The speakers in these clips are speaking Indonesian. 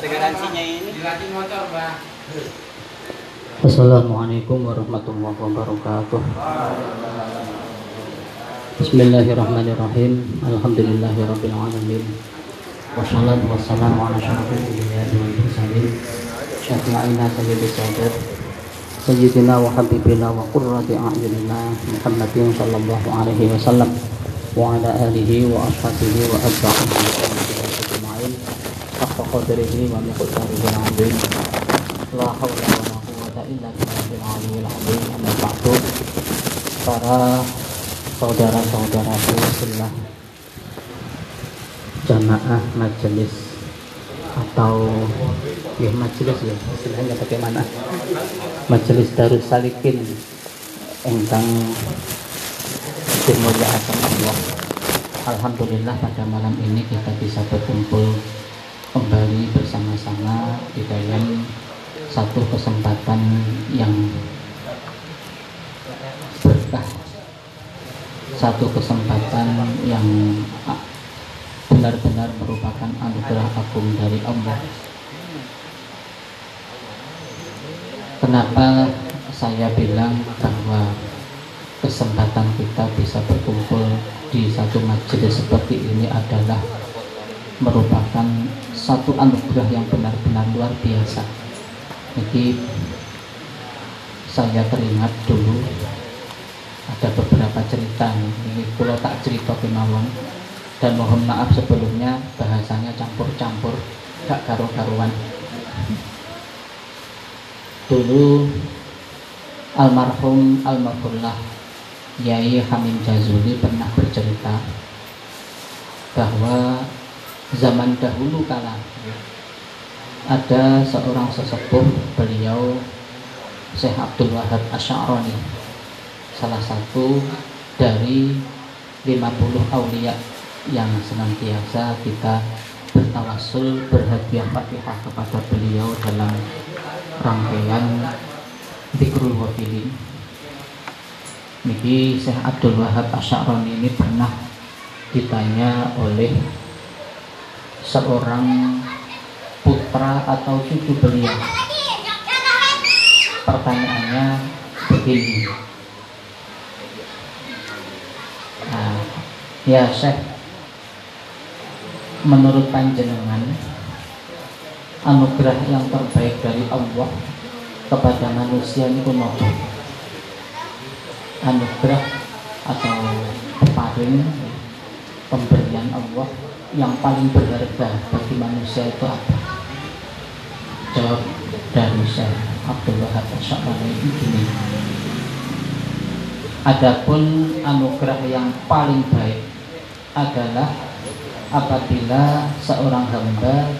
Ada garansinya ini. Assalamualaikum warahmatullahi wabarakatuh. Bismillahirrahmanirrahim. Alhamdulillahirabbil alamin Wassalatu wassalamu ala asyrafil anbiya'i wal mursalin. Syafi'ina sayyidis sadat Sallallahu alaihi wasallam Wa ala alihi wa ashabihi wa atba'ihi wa ajma'in. Haqqa qadrihi wa miqdarihi al-azim. La hawla wa la quwwata illa billahil aliyyil azim. Amma ba'du. Para saudara-saudaraku sebelah jamaah majelis atau ya majelis ya. Istilahnya bagaimana? Majelis Darus Salikin engkang dimuliakan Allah. Alhamdulillah pada malam ini kita bisa berkumpul kembali bersama-sama di dalam satu kesempatan yang berkah. Satu kesempatan yang benar-benar merupakan anugerah agung dari Allah. Kenapa saya bilang bahwa kesempatan kita bisa berkumpul di satu majelis seperti ini adalah merupakan satu anugerah yang benar-benar luar biasa. Jadi saya teringat dulu ada beberapa cerita ini pulau tak cerita kemauan dan mohon maaf sebelumnya bahasanya campur-campur gak karu-karuan. Dulu almarhum almarhumlah Yai Hamim Jazuli pernah bercerita bahwa zaman dahulu kala ada seorang sesepuh beliau Syekh Abdul Wahab Asy'arani salah satu dari 50 aulia yang senantiasa kita bertawasul berhadiah fatihah kepada beliau dalam rangkaian Dikrul Wafilin Niki Syekh Abdul Wahab Asy'arani ini pernah ditanya oleh seorang putra atau cucu beliau. Pertanyaannya begini. Nah, ya Syekh menurut panjenengan anugerah yang terbaik dari Allah kepada manusia ini apa? Anugerah atau peparing pemberian Allah yang paling berharga bagi manusia itu apa? Jawab dari Syekh Abdul Wahab ini Adapun anugerah yang paling baik adalah apabila seorang hamba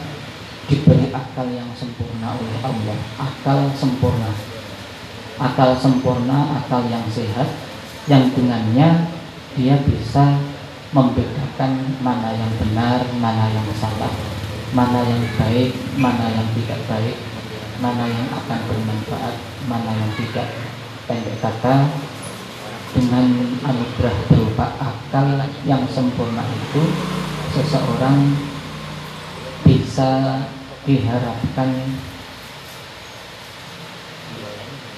diberi akal yang sempurna oleh Allah, akal sempurna. Akal sempurna, akal yang sehat yang dengannya dia bisa membedakan mana yang benar, mana yang salah, mana yang baik, mana yang tidak baik, mana yang akan bermanfaat, mana yang tidak. Pendek kata, dengan anugerah berupa akal yang sempurna itu seseorang bisa diharapkan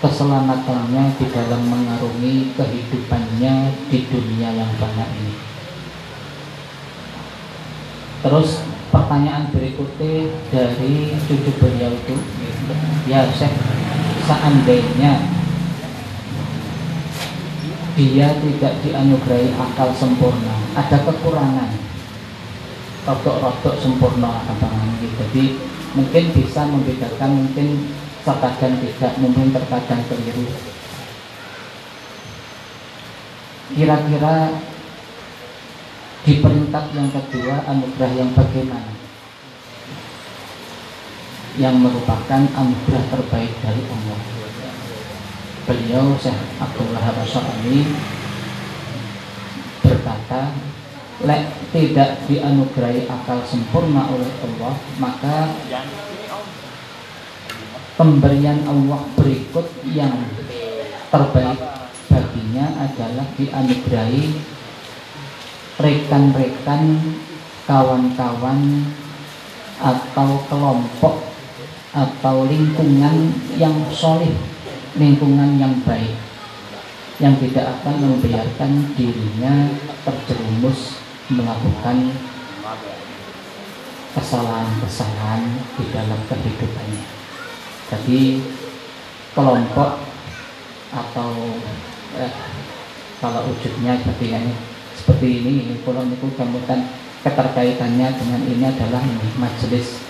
keselamatannya di dalam mengarungi kehidupannya di dunia yang banyak ini. Terus pertanyaan berikutnya dari cucu beliau itu, ya Syekh, seandainya dia tidak dianugerahi akal sempurna ada kekurangan rotok-rotok sempurna abang gitu jadi mungkin bisa membedakan mungkin terkadang tidak mungkin terkadang keliru. Kira-kira di peringkat yang kedua anugerah yang bagaimana? Yang merupakan anugerah terbaik dari Allah. Beliau Syekh Abdul Wahab Asy'ari berkata lek tidak dianugerahi akal sempurna oleh Allah maka pemberian Allah berikut yang terbaik baginya adalah dianugerahi rekan-rekan kawan-kawan atau kelompok atau lingkungan yang solid lingkungan yang baik yang tidak akan membiarkan dirinya terjerumus melakukan kesalahan-kesalahan di dalam kehidupannya. Jadi kelompok atau eh, kalau wujudnya seperti ini seperti ini kalau itu kemudian keterkaitannya dengan ini adalah ini majelis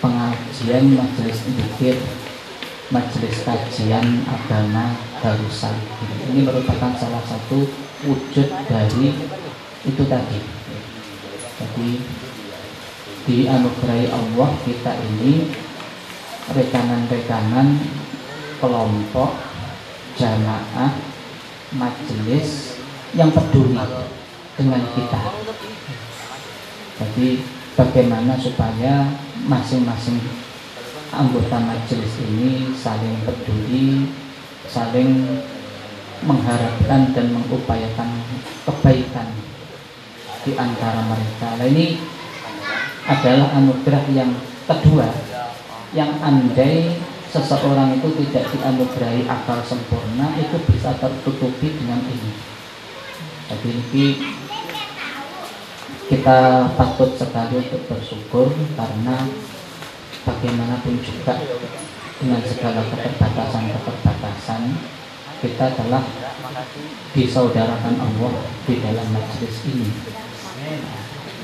pengajian majelis zikir majelis kajian agama Darussalim ini merupakan salah satu wujud dari itu tadi jadi dianugerahi Allah kita ini rekanan-rekanan kelompok jamaah majelis yang peduli dengan kita. Jadi bagaimana supaya masing-masing anggota majelis ini saling peduli, saling mengharapkan dan mengupayakan kebaikan di antara mereka. Nah ini adalah anugerah yang kedua yang andai seseorang itu tidak dianugerahi akal sempurna itu bisa tertutupi dengan ini. Jadi ini kita patut sekali untuk bersyukur karena bagaimanapun juga dengan segala keterbatasan-keterbatasan kita telah disaudarakan Allah di dalam majlis ini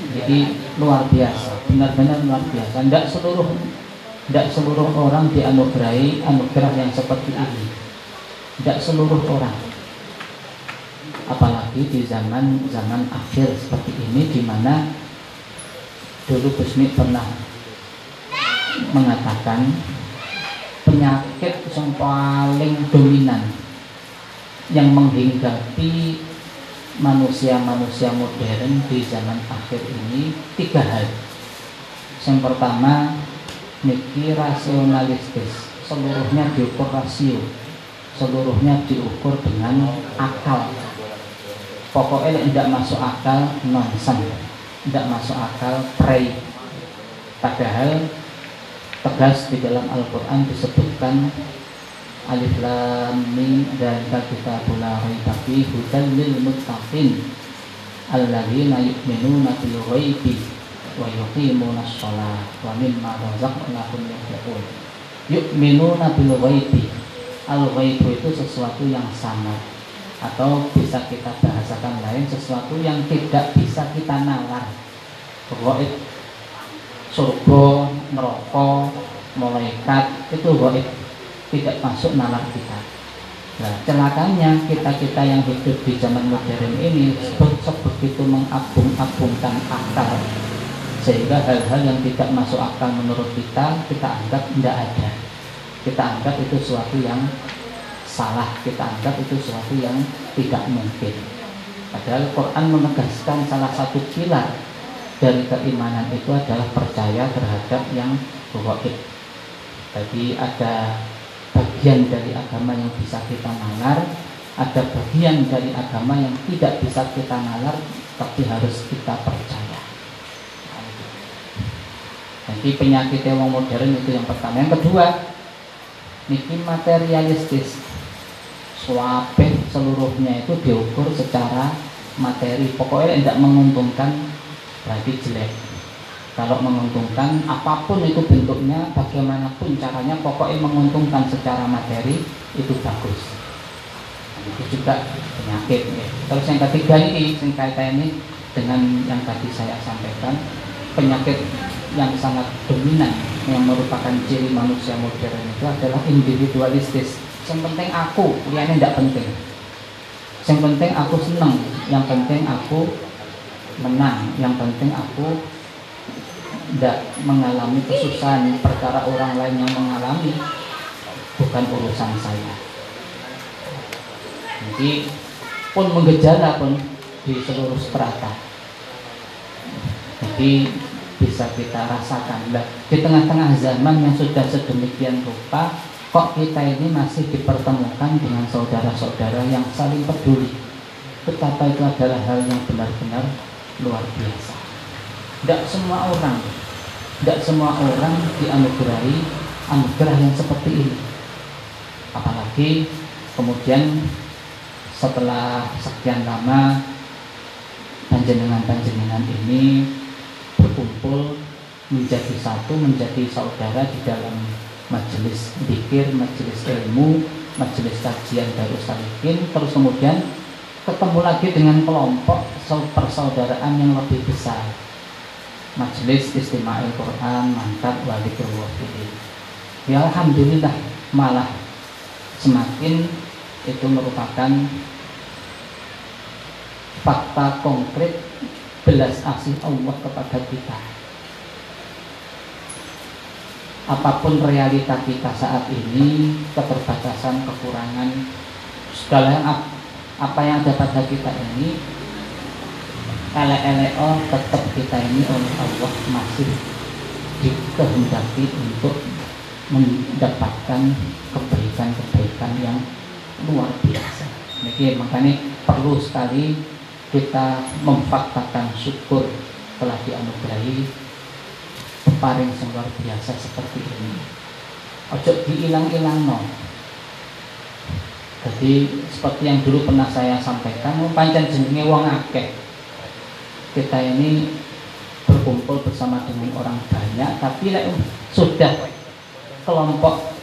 jadi luar biasa. Benar-benar luar biasa. Tidak seluruh tidak seluruh orang dianugerahi anugerah yang seperti ini. Tidak seluruh orang. Apalagi di zaman zaman akhir seperti ini di mana dulu Gusmi pernah mengatakan penyakit yang paling dominan yang menghinggapi manusia-manusia modern di zaman akhir ini tiga hal. Yang pertama, niki rasionalistis, seluruhnya diukur rasio, seluruhnya diukur dengan akal. Pokoknya tidak masuk akal nonsen, tidak masuk akal pray. Padahal tegas di dalam Al-Quran disebutkan alif lam mim dan kita la raiba fi hudan lil muttaqin alladzina yu'minuna bil ghaibi wa yuqimuna shalah wa mimma razaqnahum yunfiqun. Yu'minuna bil ghaibi al ghaibu itu sesuatu yang sama atau bisa kita bahasakan lain sesuatu yang tidak bisa kita nalar. Gaib surga, neraka, malaikat itu gaib tidak masuk nalar kita. Nah, celakanya kita-kita yang hidup di zaman modern ini sebegitu mengabung-abungkan akal sehingga hal-hal yang tidak masuk akal menurut kita kita anggap tidak ada kita anggap itu sesuatu yang salah kita anggap itu sesuatu yang tidak mungkin padahal Quran menegaskan salah satu pilar dari keimanan itu adalah percaya terhadap yang gaib. Jadi ada bagian dari agama yang bisa kita nalar, ada bagian dari agama yang tidak bisa kita nalar, tapi harus kita percaya. Jadi penyakit yang modern itu yang pertama. Yang kedua, niki materialistis. Suapeh seluruhnya itu diukur secara materi. Pokoknya tidak menguntungkan berarti jelek kalau menguntungkan apa pun itu bentuknya bagaimanapun caranya pokoknya menguntungkan secara materi itu bagus. Itu juga penyakit ya. terus yang ketiga ini yang kaitan ini dengan yang tadi saya sampaikan penyakit yang sangat dominan yang merupakan ciri manusia modern itu adalah individualistis. Yang penting aku ini tidak penting. Yang penting aku senang yang penting aku menang yang penting aku tidak mengalami kesusahan perkara orang lain yang mengalami bukan urusan saya. Jadi pun menggejala pun di seluruh strata jadi bisa kita rasakan. Nah, di tengah-tengah zaman yang sudah sedemikian rupa kok kita ini masih dipertemukan dengan saudara-saudara yang saling peduli? Betapa itu adalah hal yang benar-benar luar biasa. Tidak semua orang tidak semua orang dianugerahi anugerah yang seperti ini apalagi kemudian setelah sekian lama panjenengan-panjenengan ini berkumpul menjadi satu, menjadi saudara di dalam majelis pikir, majelis ilmu, majelis kajian Darus Salikin, terus kemudian ketemu lagi dengan kelompok persaudaraan yang lebih besar. Majelis Istimewa Al-Quran, Mantap, Wali Purwodini. Ya Alhamdulillah malah semakin itu merupakan fakta konkret belas asih Allah kepada kita apa pun realita kita saat ini keterbatasan kekurangan segala yang apa yang ada pada kita ini ele-eleo tetap kita ini oleh Allah masih dikehendaki untuk mendapatkan kebaikan-kebaikan yang luar biasa. Jadi makanya perlu sekali kita memfaktakan syukur telah dianugerahi peparing yang luar biasa seperti ini. Ojo diilang-ilang no. Jadi seperti yang dulu pernah saya sampaikan pancen jenenge wong akeh kita ini berkumpul bersama dengan orang banyak tapi like, sudah kelompok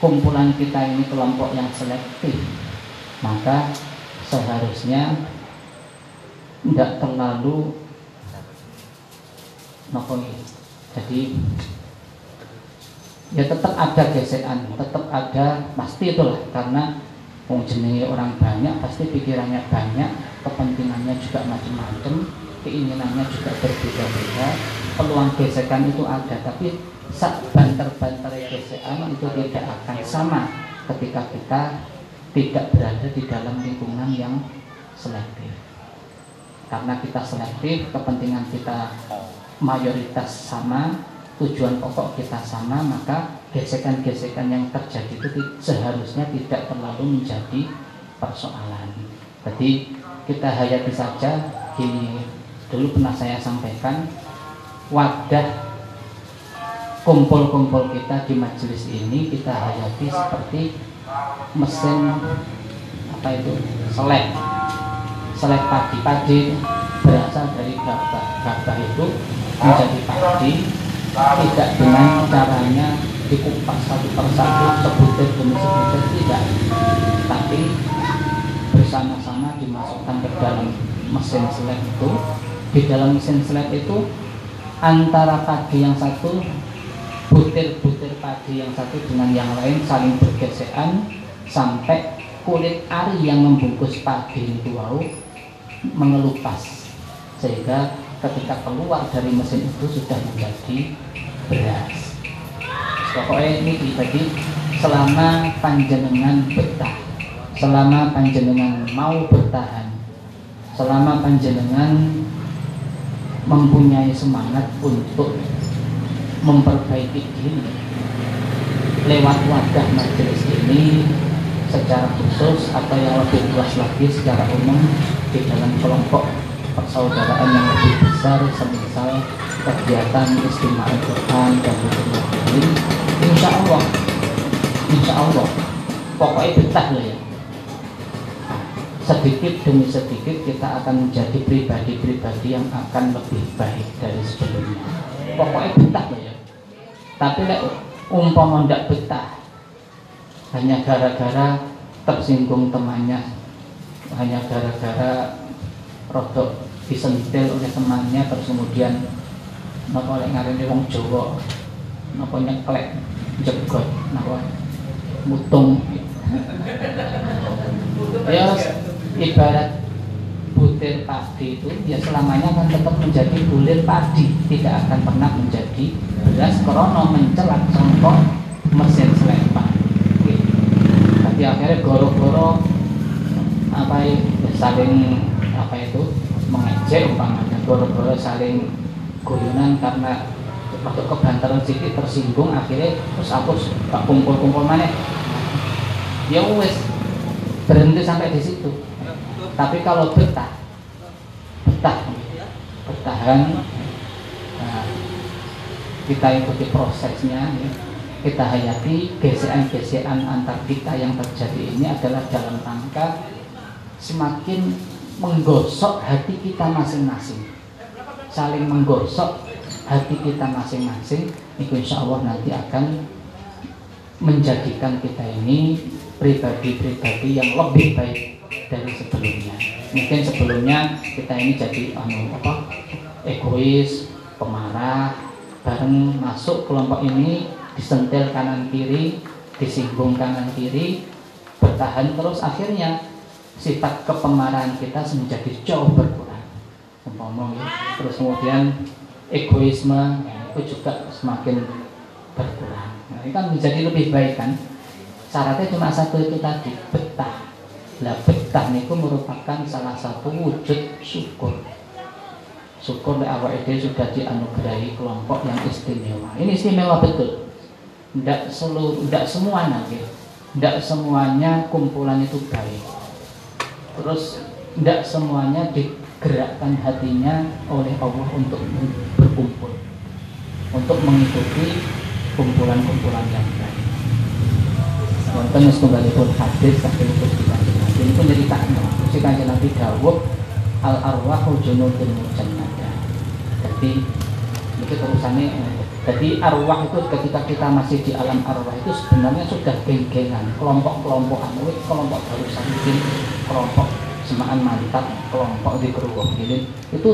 kumpulan kita ini kelompok yang selektif maka seharusnya tidak terlalu nopo jadi ya tetap ada gesekan tetap ada pasti itulah karena wong orang banyak pasti pikirannya banyak kepentingannya juga macam-macam keinginannya juga berbeda-beda. Peluang gesekan itu ada tapi saat banter-banter gesekan itu tidak akan sama ketika kita tidak berada di dalam lingkungan yang selektif. Karena kita selektif kepentingan kita mayoritas sama tujuan pokok kita sama maka gesekan-gesekan yang terjadi itu seharusnya tidak terlalu menjadi persoalan. Jadi kita hayati saja gini dulu pernah saya sampaikan wadah kumpul-kumpul kita di majelis ini kita hayati seperti mesin apa itu selek. Selek padi-padi berasal dari gabah itu menjadi padi tidak dengan caranya dikupas satu persatu sebutir demi sebutir tidak. Tapi bersama-sama dimasukkan ke dalam mesin selek itu di dalam mesin selek itu antara padi yang satu butir-butir padi yang satu dengan yang lain saling bergesekan sampai kulit ari yang membungkus padi itu wow mengelupas. Sehingga ketika keluar dari mesin itu sudah menjadi beras. Pokoknya ini jadi selama panjenengan betah selama panjenengan mau bertahan selama panjenengan mempunyai semangat untuk memperbaiki diri lewat wadah majelis ini secara khusus atau yang lebih luas lagi secara umum di dalam kelompok persaudaraan yang lebih besar semisal kegiatan istimewa Al-Quran dan lain insya Allah insya Allah pokoknya betah ya sedikit demi sedikit kita akan menjadi pribadi-pribadi yang akan lebih baik dari sebelumnya. Pokoknya betah ya. Tapi lek umpama ndak betah hanya gara-gara tersinggung temannya hanya gara-gara rodok disentil oleh temannya terus kemudian napa oleh ngarini wong Jawa napa nyeklek jegot napa mutung. Ya ibarat butir padi itu ya selamanya akan tetap menjadi bulir padi. Tidak akan pernah menjadi beras krono mencelak songkok mesin selempang jadi akhirnya goro-goro apa ya, saling apa itu mengejek umpamanya. Goro-goro saling guyonan karena waktu kebantaran sedikit tersinggung akhirnya terus aku tak kumpul-kumpul mana. Ya wes berhenti sampai di situ tapi kalau betah betah. Bertahan nah, kita ikuti prosesnya ya. kita hayati gesekan-gesekan antar kita yang terjadi ini adalah dalam rangka semakin menggosok hati kita masing-masing. Saling menggosok hati kita masing-masing itu insya Allah nanti akan menjadikan kita ini pribadi-pribadi yang lebih baik dari sebelumnya. Mungkin sebelumnya kita ini jadi anu apa egois pemarah bareng masuk kelompok ini disentil kanan kiri disinggung kanan kiri bertahan terus. Akhirnya sifat kepemarahan kita menjadi jauh berkurang. Ngomong ya. terus kemudian egoisme ya, itu juga semakin berkurang. Nah, ini kan menjadi lebih baik kan? Syaratnya cuma satu itu tadi betah lah betah itu merupakan salah satu wujud syukur. Syukur awal itu sudah dianugerahi kelompok yang istimewa. Ini istimewa betul. Tidak seluruh tidak semua nanti tidak semuanya kumpulan itu baik. Terus tidak semuanya digerakkan hatinya oleh Allah untuk berkumpul. Untuk mengikuti kumpulan-kumpulan yang baik. Wonten kembali pun hadis tapi itu dibanding ini takno si kanjeng Nabi dawuh al arwahu junudun mujannada. Jadi itu terusannya jadi arwah itu ketika kita masih di alam arwah itu sebenarnya sudah geng-gengan kelompok-kelompokan. Kelompok baru sakin kelompok semaan mantap kelompok di keruwah jadi itu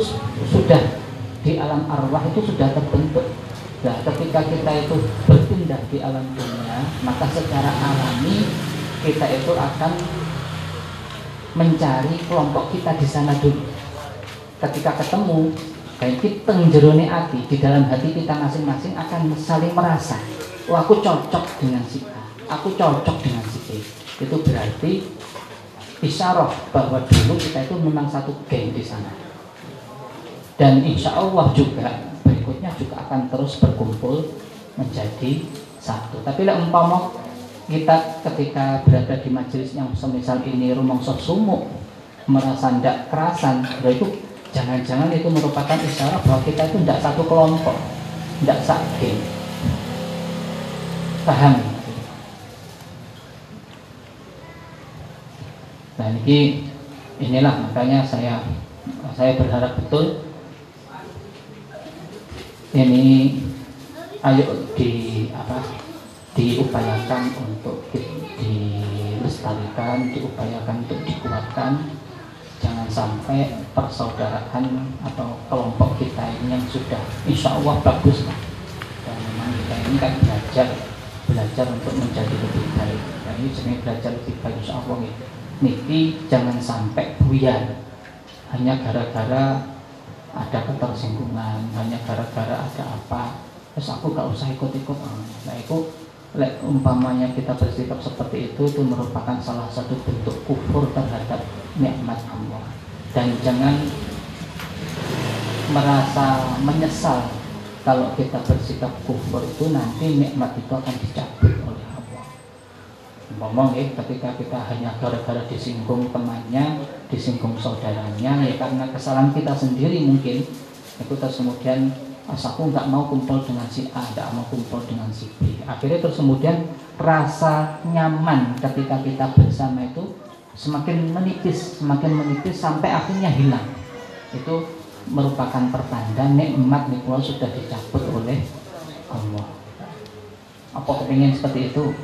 sudah di alam arwah itu sudah terbentuk. Nah, ketika kita itu berpindah di alam dunia, maka secara alami kita itu akan mencari kelompok kita di sana dulu. Ketika ketemu, baik kita jerone hati di dalam hati kita masing-masing akan saling merasa, oh aku cocok dengan si A, aku cocok dengan si B. Itu berarti isyarah bahwa dulu kita itu memang satu geng di sana. Dan insya Allah juga berikutnya juga akan terus berkumpul menjadi satu. Tapi lah umpama kita ketika berada di majelis yang semisal ini rumongso sumuk merasa tidak kerasan ya itu jangan-jangan itu merupakan isyarat bahwa kita itu tidak satu kelompok tidak sakit paham? Nah ini inilah makanya saya saya berharap betul ini ayo di apa diupayakan untuk dilestarikan, diupayakan untuk dikuatkan. Jangan sampai persaudaraan atau kelompok kita ini yang sudah insya Allah bagus lah. Dan memang kita ini kan belajar belajar untuk menjadi lebih baik. Dan ini belajar lebih baik insya Allah ini. Niki jangan sampai buyar hanya gara-gara ada ketersinggungan, hanya gara-gara ada apa. Terus aku gak usah ikut-ikut. Nah itu Lek umpamanya kita bersikap seperti itu itu merupakan salah satu bentuk kufur terhadap nikmat Allah. Dan jangan merasa menyesal kalau kita bersikap kufur itu nanti nikmat itu akan dicabut oleh Allah. Ngomong ya ketika kita hanya gara-gara disinggung temannya disinggung saudaranya ya karena kesalahan kita sendiri mungkin itu terus kemudian Mas aku nggak mau kumpul dengan si A, nggak mau kumpul dengan si B. Akhirnya terus kemudian rasa nyaman ketika kita bersama itu semakin menipis, semakin menipis sampai akhirnya hilang. Itu merupakan pertanda nikmat nikmat sudah dicabut oleh Allah. Apa kepingin seperti itu?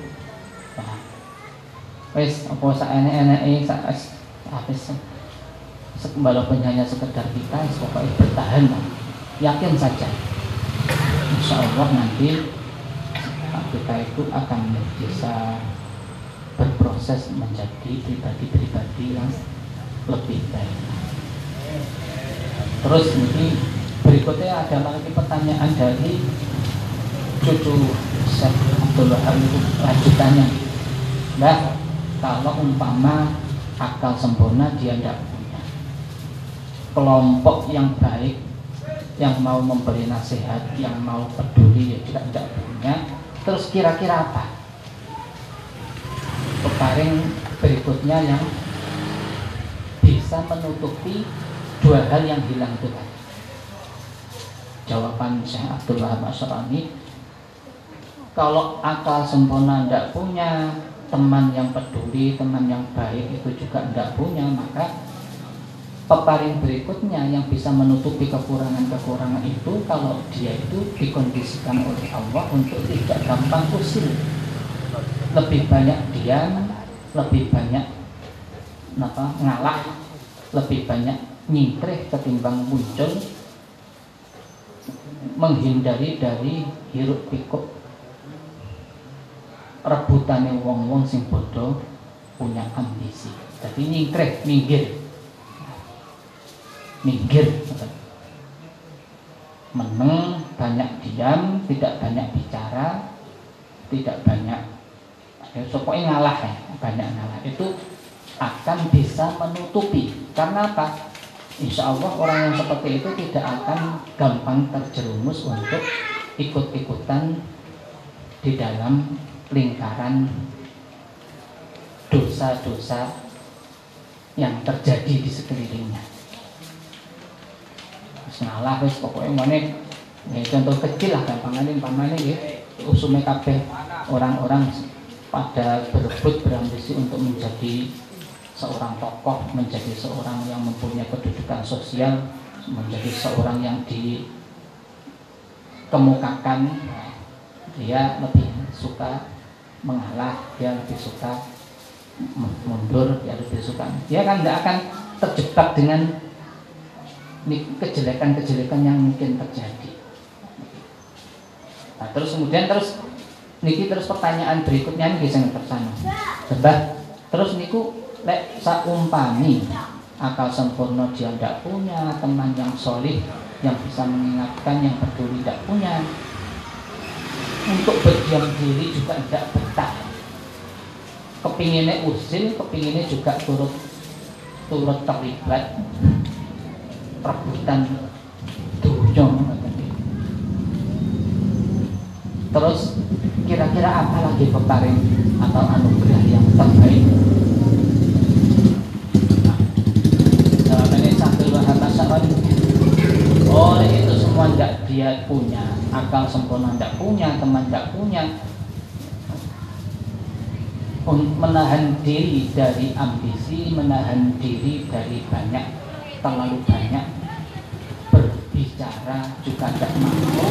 Nah, wes apa enek eh sak habis walaupun hanya sekedar kita, pokoknya bertahan yakin saja. Insya Allah nanti kita itu akan bisa berproses menjadi pribadi-pribadi yang lebih baik. Terus ini berikutnya ada lagi pertanyaan dari cucu Syekh Abdul Wahab itu lanjutannya. Mbak kalau umpama akal sempurna dia tidak punya. Kelompok yang baik yang mau memberi nasihat, yang mau peduli ya juga tidak punya. Terus kira-kira apa? Peparing berikutnya yang bisa menutupi dua hal yang hilang itu tadi. Jawaban Syekh Abdul Wahab Asyarani kalau akal sempurna tidak punya teman yang peduli, teman yang baik itu juga tidak punya, maka peparing berikutnya yang bisa menutupi kekurangan-kekurangan itu kalau dia itu dikondisikan oleh Allah untuk tidak gampang usil lebih banyak diam lebih banyak apa ngalah lebih banyak nyingkreh ketimbang muncul menghindari dari hiruk pikuk. Rebutane wong-wong sing bodoh punya ambisi. Jadi nyingkreh minggir minggir. Meneng banyak diam tidak banyak bicara tidak banyak ya, pokoknya ngalah ya banyak ngalah. Itu akan bisa menutupi. Karena apa? Insya Allah orang yang seperti itu tidak akan gampang terjerumus untuk ikut-ikutan di dalam lingkaran dosa-dosa yang terjadi di sekelilingnya ngalah wis pokoknya mana ya contoh kecil lah gampangane umpamane ya usume kabeh orang-orang pada berebut berambisi untuk menjadi seorang tokoh, menjadi seorang yang mempunyai kedudukan sosial, menjadi seorang yang dikemukakan, dia lebih suka mengalah, dia lebih suka mundur, dia lebih suka. Dia kan tidak akan terjebak dengan kejelekan-kejelekan yang mungkin terjadi. Nah, terus kemudian terus niki terus pertanyaan berikutnya nih sing tersana. Mbah, terus niku lek saumpami akal sempurna dia tidak punya teman yang solih yang bisa mengingatkan yang peduli tidak punya untuk berdiam diri juga tidak betah kepinginnya usil kepinginnya juga turut turut terlibat rebutan dunia terus kira-kira apa lagi peparing atau anugerah yang terbaik? Jawabannya oleh itu semua tidak dia punya. Akal sempurna tidak punya teman tidak punya. Menahan diri dari ambisi, menahan diri dari banyak terlalu banyak berbicara juga tidak mampu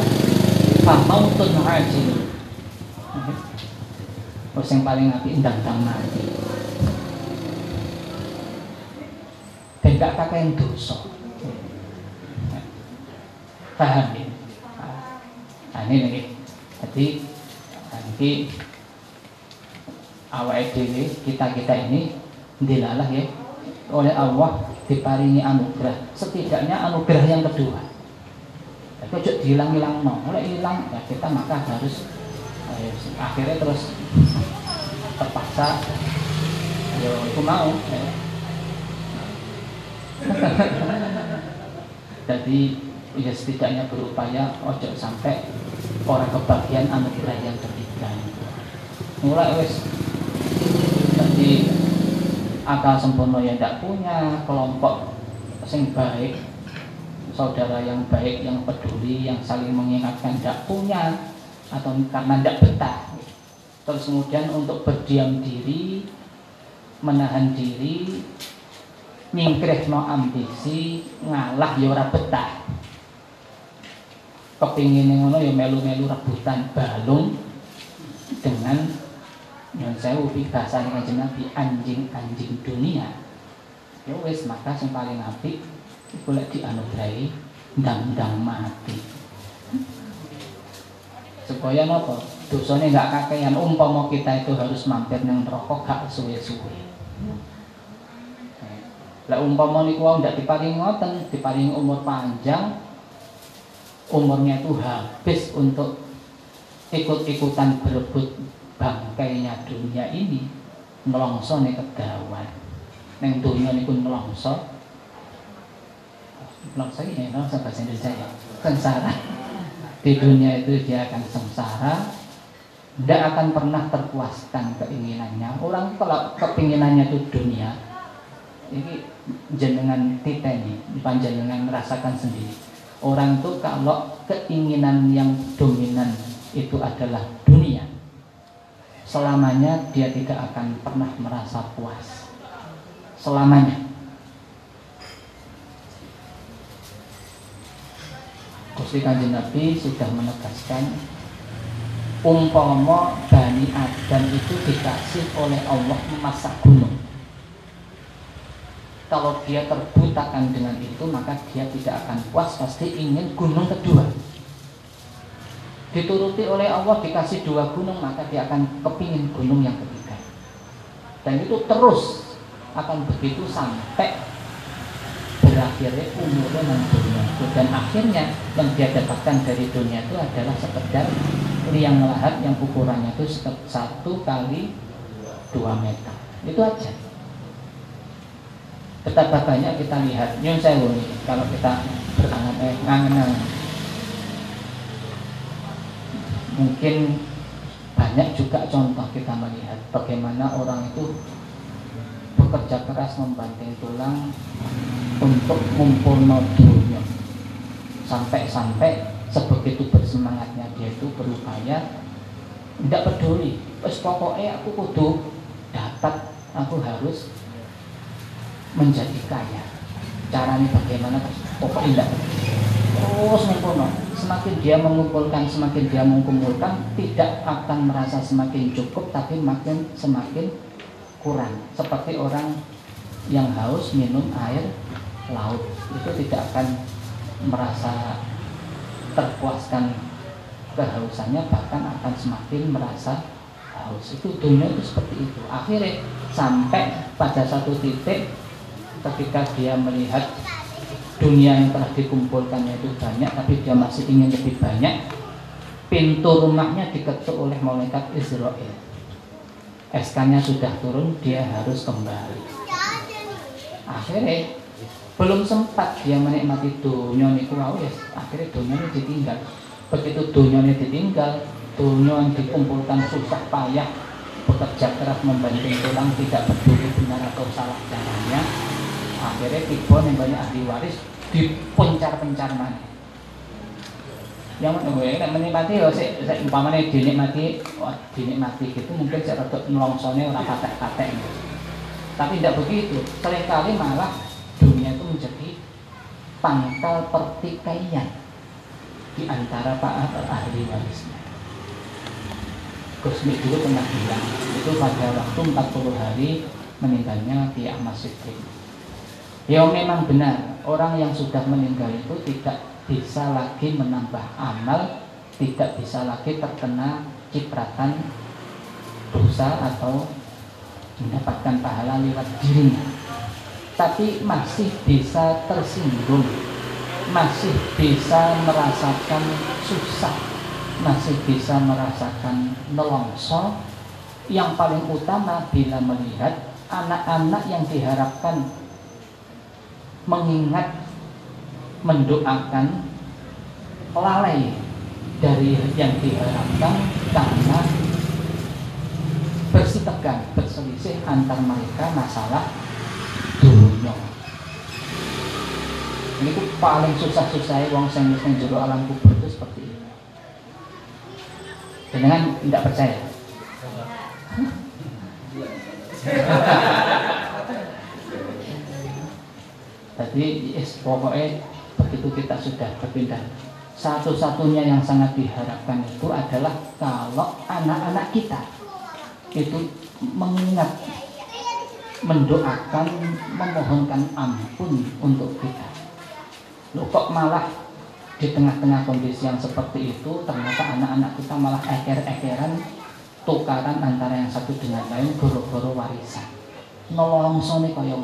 famautun ajil Terus yang paling api indang-indang mati Dan gak kakek dosa. Paham ya? Nah ini nih Jadi Nanti Awal kita-kita ini Dilalah ya Oleh Allah diparingi anugerah. Setidaknya anugerah yang kedua. Tapi ojo dihilang-hilang no oleh hilang ya kita maka harus eh, akhirnya terus terpaksa yo aku mau ya. jadi ya setidaknya berupaya ojo sampai orang kebagian anugerah yang ketiga. Mulai wes jadi akal sempurna yang tidak punya kelompok sing baik saudara yang baik yang peduli yang saling mengingatkan tidak punya atau karena tidak betah. Terus kemudian untuk berdiam diri menahan diri nyingkrih no ambisi ngalah ya ora betah. Kepingin ngono ya melu-melu rebutan balung dengan yang saya ubi bahasa kanjeng Nabi anjing-anjing dunia. Ya wes maka yang paling api boleh dianugerahi ndang-ndang mati. Supaya nopo? Dosanya nggak kakean umpama kita itu harus mampir nang rokok gak suwe-suwe. Lah umpama niku wong ndak diparingi ngoten umur panjang umurnya itu habis untuk ikut-ikutan berebut bangkainya dunia ini melongso nih kegawan neng dunia ini pun melongso melongso ini melongso bahasa Indonesia ya. Sengsara. Di dunia itu dia akan sengsara. Tidak akan pernah terpuaskan keinginannya. Orang kalau kepinginannya itu dunia ini jenengan titeni panjenengan merasakan sendiri. Orang itu kalau keinginan yang dominan itu adalah dunia selamanya dia tidak akan pernah merasa puas. Selamanya. Gusti Kanjeng Nabi sudah menegaskan umpama Bani Adam itu dikasih oleh Allah memasak gunung. Kalau dia terbutakan dengan itu maka dia tidak akan puas pasti ingin gunung kedua dituruti oleh Allah dikasih dua gunung maka dia akan kepingin gunung yang ketiga. Dan itu terus akan begitu sampai berakhirnya umurnya dan dunia itu. Dan akhirnya yang dia dapatkan dari dunia itu adalah sekedar liang lahat yang ukurannya itu satu kali dua meter. Itu aja. Betapa banyak kita lihat. Nyun kalau kita berangan eh mungkin banyak juga contoh kita melihat bagaimana orang itu bekerja keras membanting tulang untuk ngumpul dunia sampai-sampai sebegitu bersemangatnya dia itu berupaya tidak peduli terus pokoknya aku kudu dapat aku harus menjadi kaya. Caranya bagaimana? Pokoknya tidak terus ngumpul semakin dia mengumpulkan semakin dia mengumpulkan tidak akan merasa semakin cukup tapi makin semakin kurang. Seperti orang yang haus minum air laut itu tidak akan merasa terpuaskan kehausannya bahkan akan semakin merasa haus. Itu dunia itu seperti itu. Akhirnya sampai pada satu titik ketika dia melihat dunia yang telah dikumpulkannya itu banyak tapi dia masih ingin lebih banyak pintu rumahnya diketuk oleh malaikat Israel SK-nya sudah turun, dia harus kembali. Akhirnya belum sempat dia menikmati dunia niku wau ya, akhirnya dunia ini ditinggal. Begitu dunia ini ditinggal, dunia yang dikumpulkan susah payah, bekerja keras membanting tulang, tidak peduli benar atau salah caranya. Akhirnya tiba yang banyak ahli waris dipencar-pencar mana. Yang gue kan menikmati ya sih umpamanya dinikmati wah dinikmati gitu mungkin saya rada nelongsone orang katek-katek gitu. tapi tidak begitu. Seringkali malah dunia itu menjadi pangkal pertikaian di antara para ahli warisnya. Gus dulu pernah bilang itu pada waktu 40 hari meninggalnya di Ahmad Siddiq ya memang benar orang yang sudah meninggal itu tidak bisa lagi menambah amal tidak bisa lagi terkena cipratan dosa atau mendapatkan pahala lewat dirinya. Tapi masih bisa tersinggung masih bisa merasakan susah masih bisa merasakan nelongso yang paling utama bila melihat anak-anak yang diharapkan mengingat mendoakan lalai dari yang diharapkan karena bersitegang berselisih antar mereka masalah dunia. Ini tuh paling susah-susah wong sing wis jero alam kubur itu seperti ini. Dengan tidak percaya Jadi yes, pokoknya begitu kita sudah berpindah. Satu-satunya yang sangat diharapkan itu adalah kalau anak-anak kita itu mengingat mendoakan memohonkan ampun untuk kita. Loh kok malah di tengah-tengah kondisi yang seperti itu ternyata anak-anak kita malah eker-ekeran tukaran antara yang satu dengan lain goro-goro warisan. Nolong sone kaya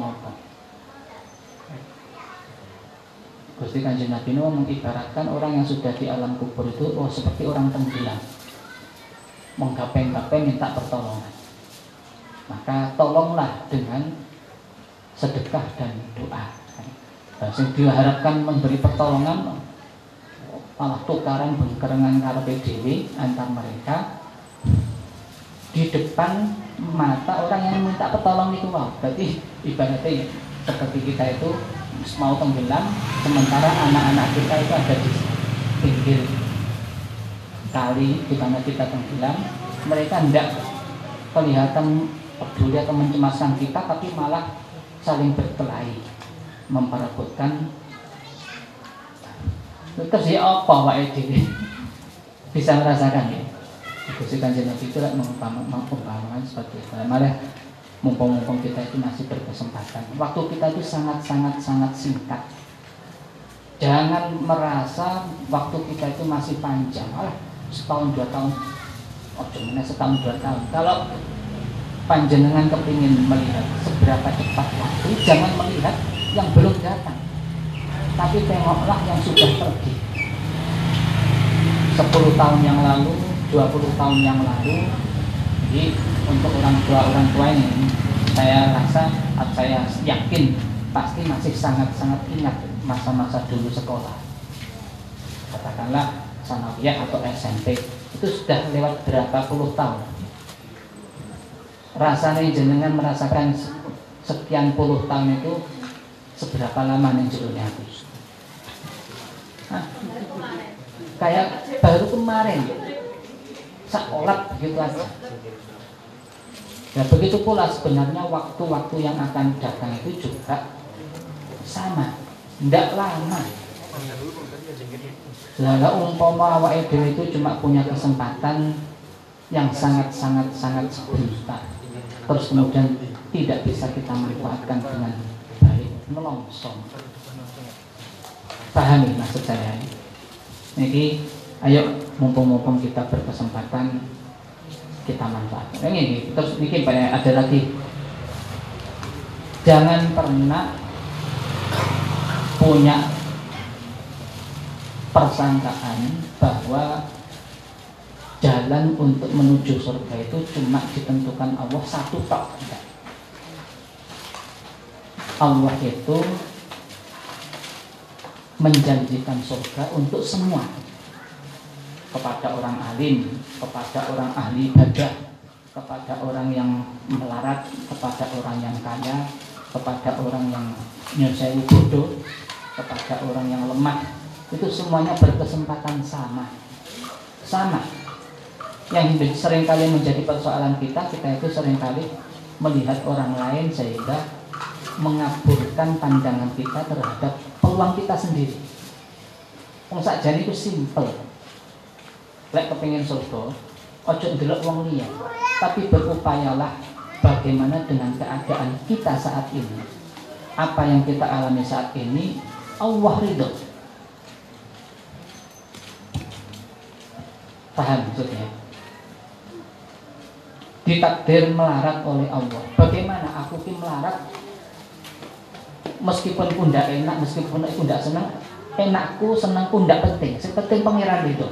Gusti Kanjeng Nabi ini mengibaratkan orang yang sudah di alam kubur itu oh seperti orang tenggelam. Menggapeng-gapeng minta pertolongan. Maka tolonglah dengan sedekah dan doa. Nah, yang diharapkan memberi pertolongan malah tukaran bengkerengan karepe dhewe antar mereka. Di depan mata orang yang minta pertolongan itu wow. Berarti ibaratnya seperti kita itu mau tenggelam sementara anak-anak kita itu ada di pinggir kali di mana kita tenggelam mereka tidak kelihatan peduli atau mencemaskan kita tapi malah saling berkelahi memperebutkan. Terus ya apa Pak Edi bisa merasakan ya? Gusti Kanjeng Nabi itu mengumpamakan seperti itu malah mumpung-mumpung kita itu masih berkesempatan. Waktu kita itu sangat-sangat-sangat singkat. Jangan merasa waktu kita itu masih panjang. Alah, setahun dua tahun. Oh cuma setahun dua tahun. Kalau panjenengan kepingin melihat seberapa cepat waktu jangan melihat yang belum datang. Tapi tengoklah yang sudah pergi. 10 tahun yang lalu 20 tahun yang lalu jadi untuk orang tua orang tua ini saya rasa saya yakin pasti masih sangat-sangat ingat masa-masa dulu sekolah. Katakanlah sanawiyah atau SMP itu sudah lewat berapa puluh tahun. Rasanya jenengan merasakan sekian puluh tahun itu seberapa lama nih judulnya itu? Kayak baru kemarin seolah begitu aja Ya begitu pula sebenarnya waktu-waktu yang akan datang itu juga sama, tidak lama. Lalu umpama awak itu cuma punya kesempatan yang sangat-sangat sangat sebentar, terus kemudian tidak bisa kita manfaatkan dengan baik, melongsong. Pahami maksud saya? Jadi, ayo mumpung-mumpung kita berkesempatan kita manfaatkan. Ini terus bikin banyak ada lagi. Jangan pernah punya persangkaan bahwa jalan untuk menuju surga itu cuma ditentukan Allah satu tok. Allah itu menjanjikan surga untuk semua kepada orang alim, kepada orang ahli ibadah, kepada orang yang melarat, kepada orang yang kaya, kepada orang yang nyusai bodoh, kepada orang yang lemah. Itu semuanya berkesempatan sama. Sama. Yang sering kali menjadi persoalan kita, kita itu sering kali melihat orang lain sehingga mengaburkan pandangan kita terhadap peluang kita sendiri. Wong sakjane itu simple lek kepingin surga ojo ndelok wong liya. Tapi berupayalah bagaimana dengan keadaan kita saat ini. Apa yang kita alami saat ini Allah ridho. Paham maksudnya? Ditakdir melarat oleh Allah. Bagaimana aku ki melarat? Meskipun pun enak meskipun aku tidak senang enakku senangku tidak penting. Seperti pangeran itu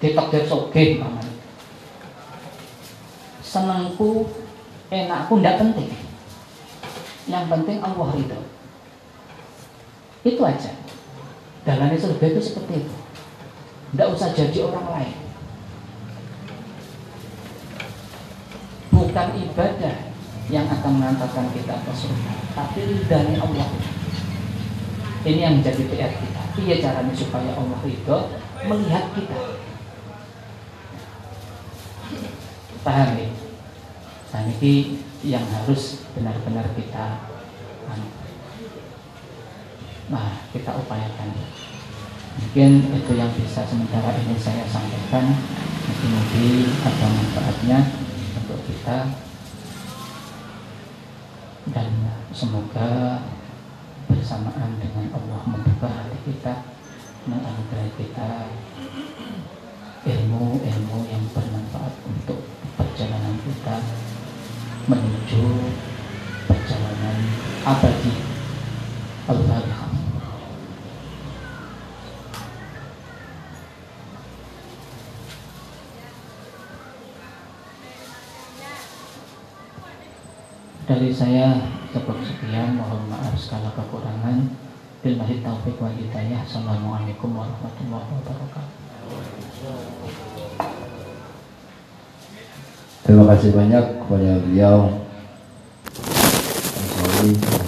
ditakdir namanya. Senengku enakku ndak penting. Yang penting Allah ridho. Itu aja. Dalane surga itu seperti itu. Ndak usah jadi orang lain. Bukan ibadah yang akan mengantarkan kita ke surga tapi ridhanya Allah. Ini yang menjadi PR kita. Iya caranya supaya Allah ridho melihat kita paham ya nah ini yang harus benar-benar kita anu, nah kita upayakan. Mungkin itu yang bisa sementara ini saya sampaikan. Mungkin ada manfaatnya untuk kita. Dan semoga bersamaan dengan Allah membuka hati kita menganugerai kita ilmu-ilmu yang bermanfaat abadi. Al-Fatihah. Dari saya cukup sekian. Mohon maaf segala kekurangan. Billahi taufiq wal hidayah. Assalamualaikum warahmatullahi wabarakatuh. Terima kasih banyak kepada beliau. Mas Wali